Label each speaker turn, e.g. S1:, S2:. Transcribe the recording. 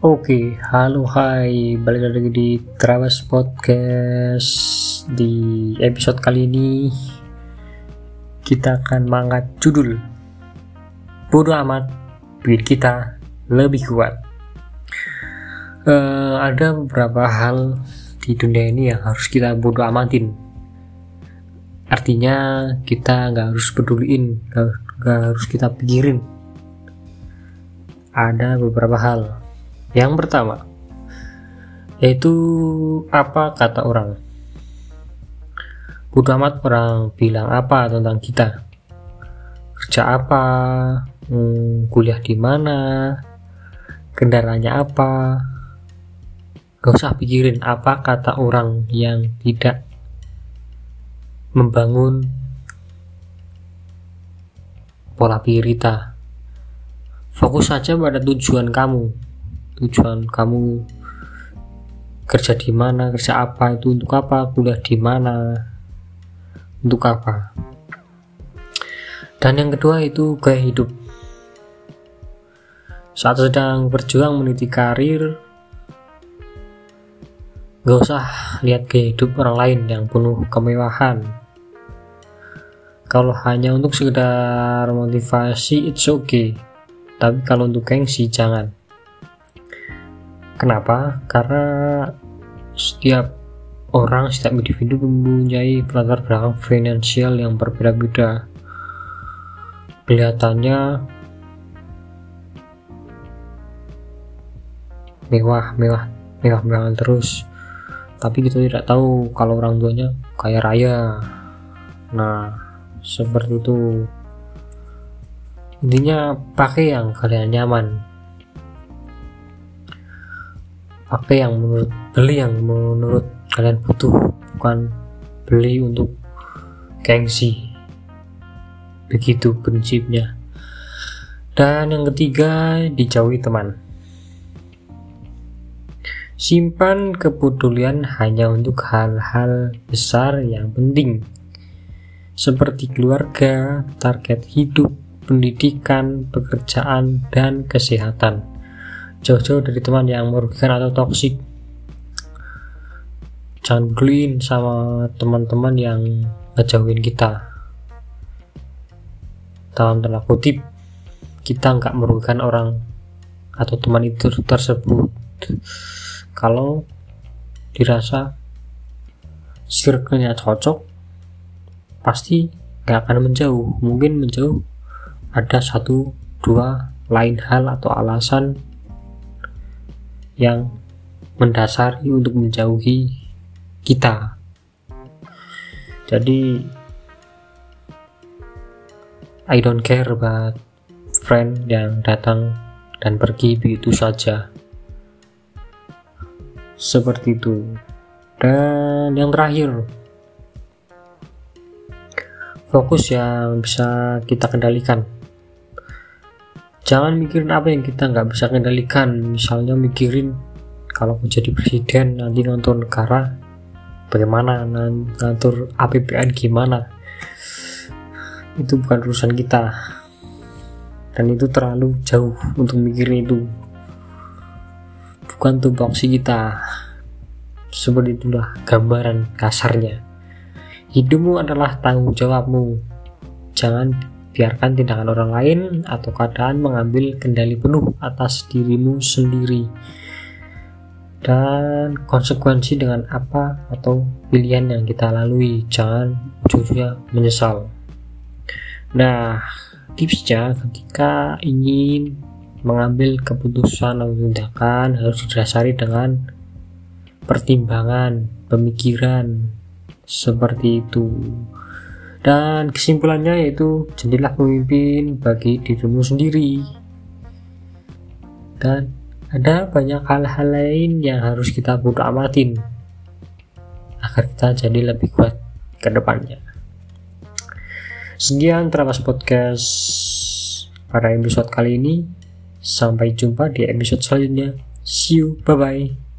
S1: Oke, halo hai, balik lagi di Trawas Podcast. Di episode kali ini kita akan mengangkat judul Bodoh amat, bikin kita lebih kuat. Uh, ada beberapa hal di dunia ini yang harus kita bodoh amatin. Artinya kita nggak harus peduliin, nggak harus kita pikirin. Ada beberapa hal yang pertama, yaitu apa kata orang. Bodoh amat orang bilang apa tentang kita. Kerja apa, hmm, kuliah di mana, kendaraannya apa. Gak usah pikirin apa kata orang yang tidak membangun pola pikir kita. Fokus saja pada tujuan kamu tujuan kamu kerja di mana kerja apa itu untuk apa kuliah di mana untuk apa. Dan yang kedua itu gaya hidup. Saat sedang berjuang meniti karir gak usah lihat gaya hidup orang lain yang penuh kemewahan. Kalau hanya untuk sekedar motivasi it's okay. Tapi kalau untuk gengsi jangan Kenapa? Karena setiap orang, setiap individu mempunyai latar belakang finansial yang berbeda-beda. Kelihatannya mewah, mewah, mewah, mewah terus. Tapi kita tidak tahu kalau orang tuanya kaya raya. Nah, seperti itu. Intinya pakai yang kalian nyaman apa yang menurut beli yang menurut kalian butuh bukan beli untuk gengsi. Begitu prinsipnya. Dan yang ketiga dijauhi teman. Simpan kepedulian hanya untuk hal-hal besar yang penting seperti keluarga, target hidup, pendidikan, pekerjaan, dan kesehatan jauh-jauh dari teman yang merugikan atau toksik jangan peduliin sama teman-teman yang ngejauhin kita. Dalam tanda kutip kita nggak merugikan orang atau teman itu tersebut. Kalau dirasa circle-nya cocok pasti nggak akan menjauh. Mungkin menjauh ada satu dua lain hal atau alasan yang mendasari untuk menjauhi kita. Jadi I don't care about friend yang datang dan pergi begitu saja. Seperti itu. Dan yang terakhir, fokus yang bisa kita kendalikan jangan mikirin apa yang kita nggak bisa kendalikan. Misalnya mikirin kalau mau jadi presiden nanti ngatur negara bagaimana ngatur APBN gimana. Itu bukan urusan kita. Dan itu terlalu jauh untuk mikirin itu. Bukan tupoksi kita. Seperti itulah gambaran kasarnya. Hidupmu adalah tanggung jawabmu. Jangan biarkan tindakan orang lain atau keadaan mengambil kendali penuh atas dirimu sendiri. Dan konsekuensi dengan apa atau pilihan yang kita lalui jangan ujung menyesal. Nah tipsnya ketika ingin mengambil keputusan atau tindakan harus didasari dengan pertimbangan pemikiran seperti itu dan kesimpulannya yaitu jadilah pemimpin bagi dirimu sendiri. Dan ada banyak hal-hal lain yang harus kita bodo amatin agar kita jadi lebih kuat ke depannya. Sekian Trapas Podcast pada episode kali ini. Sampai jumpa di episode selanjutnya. See you. Bye bye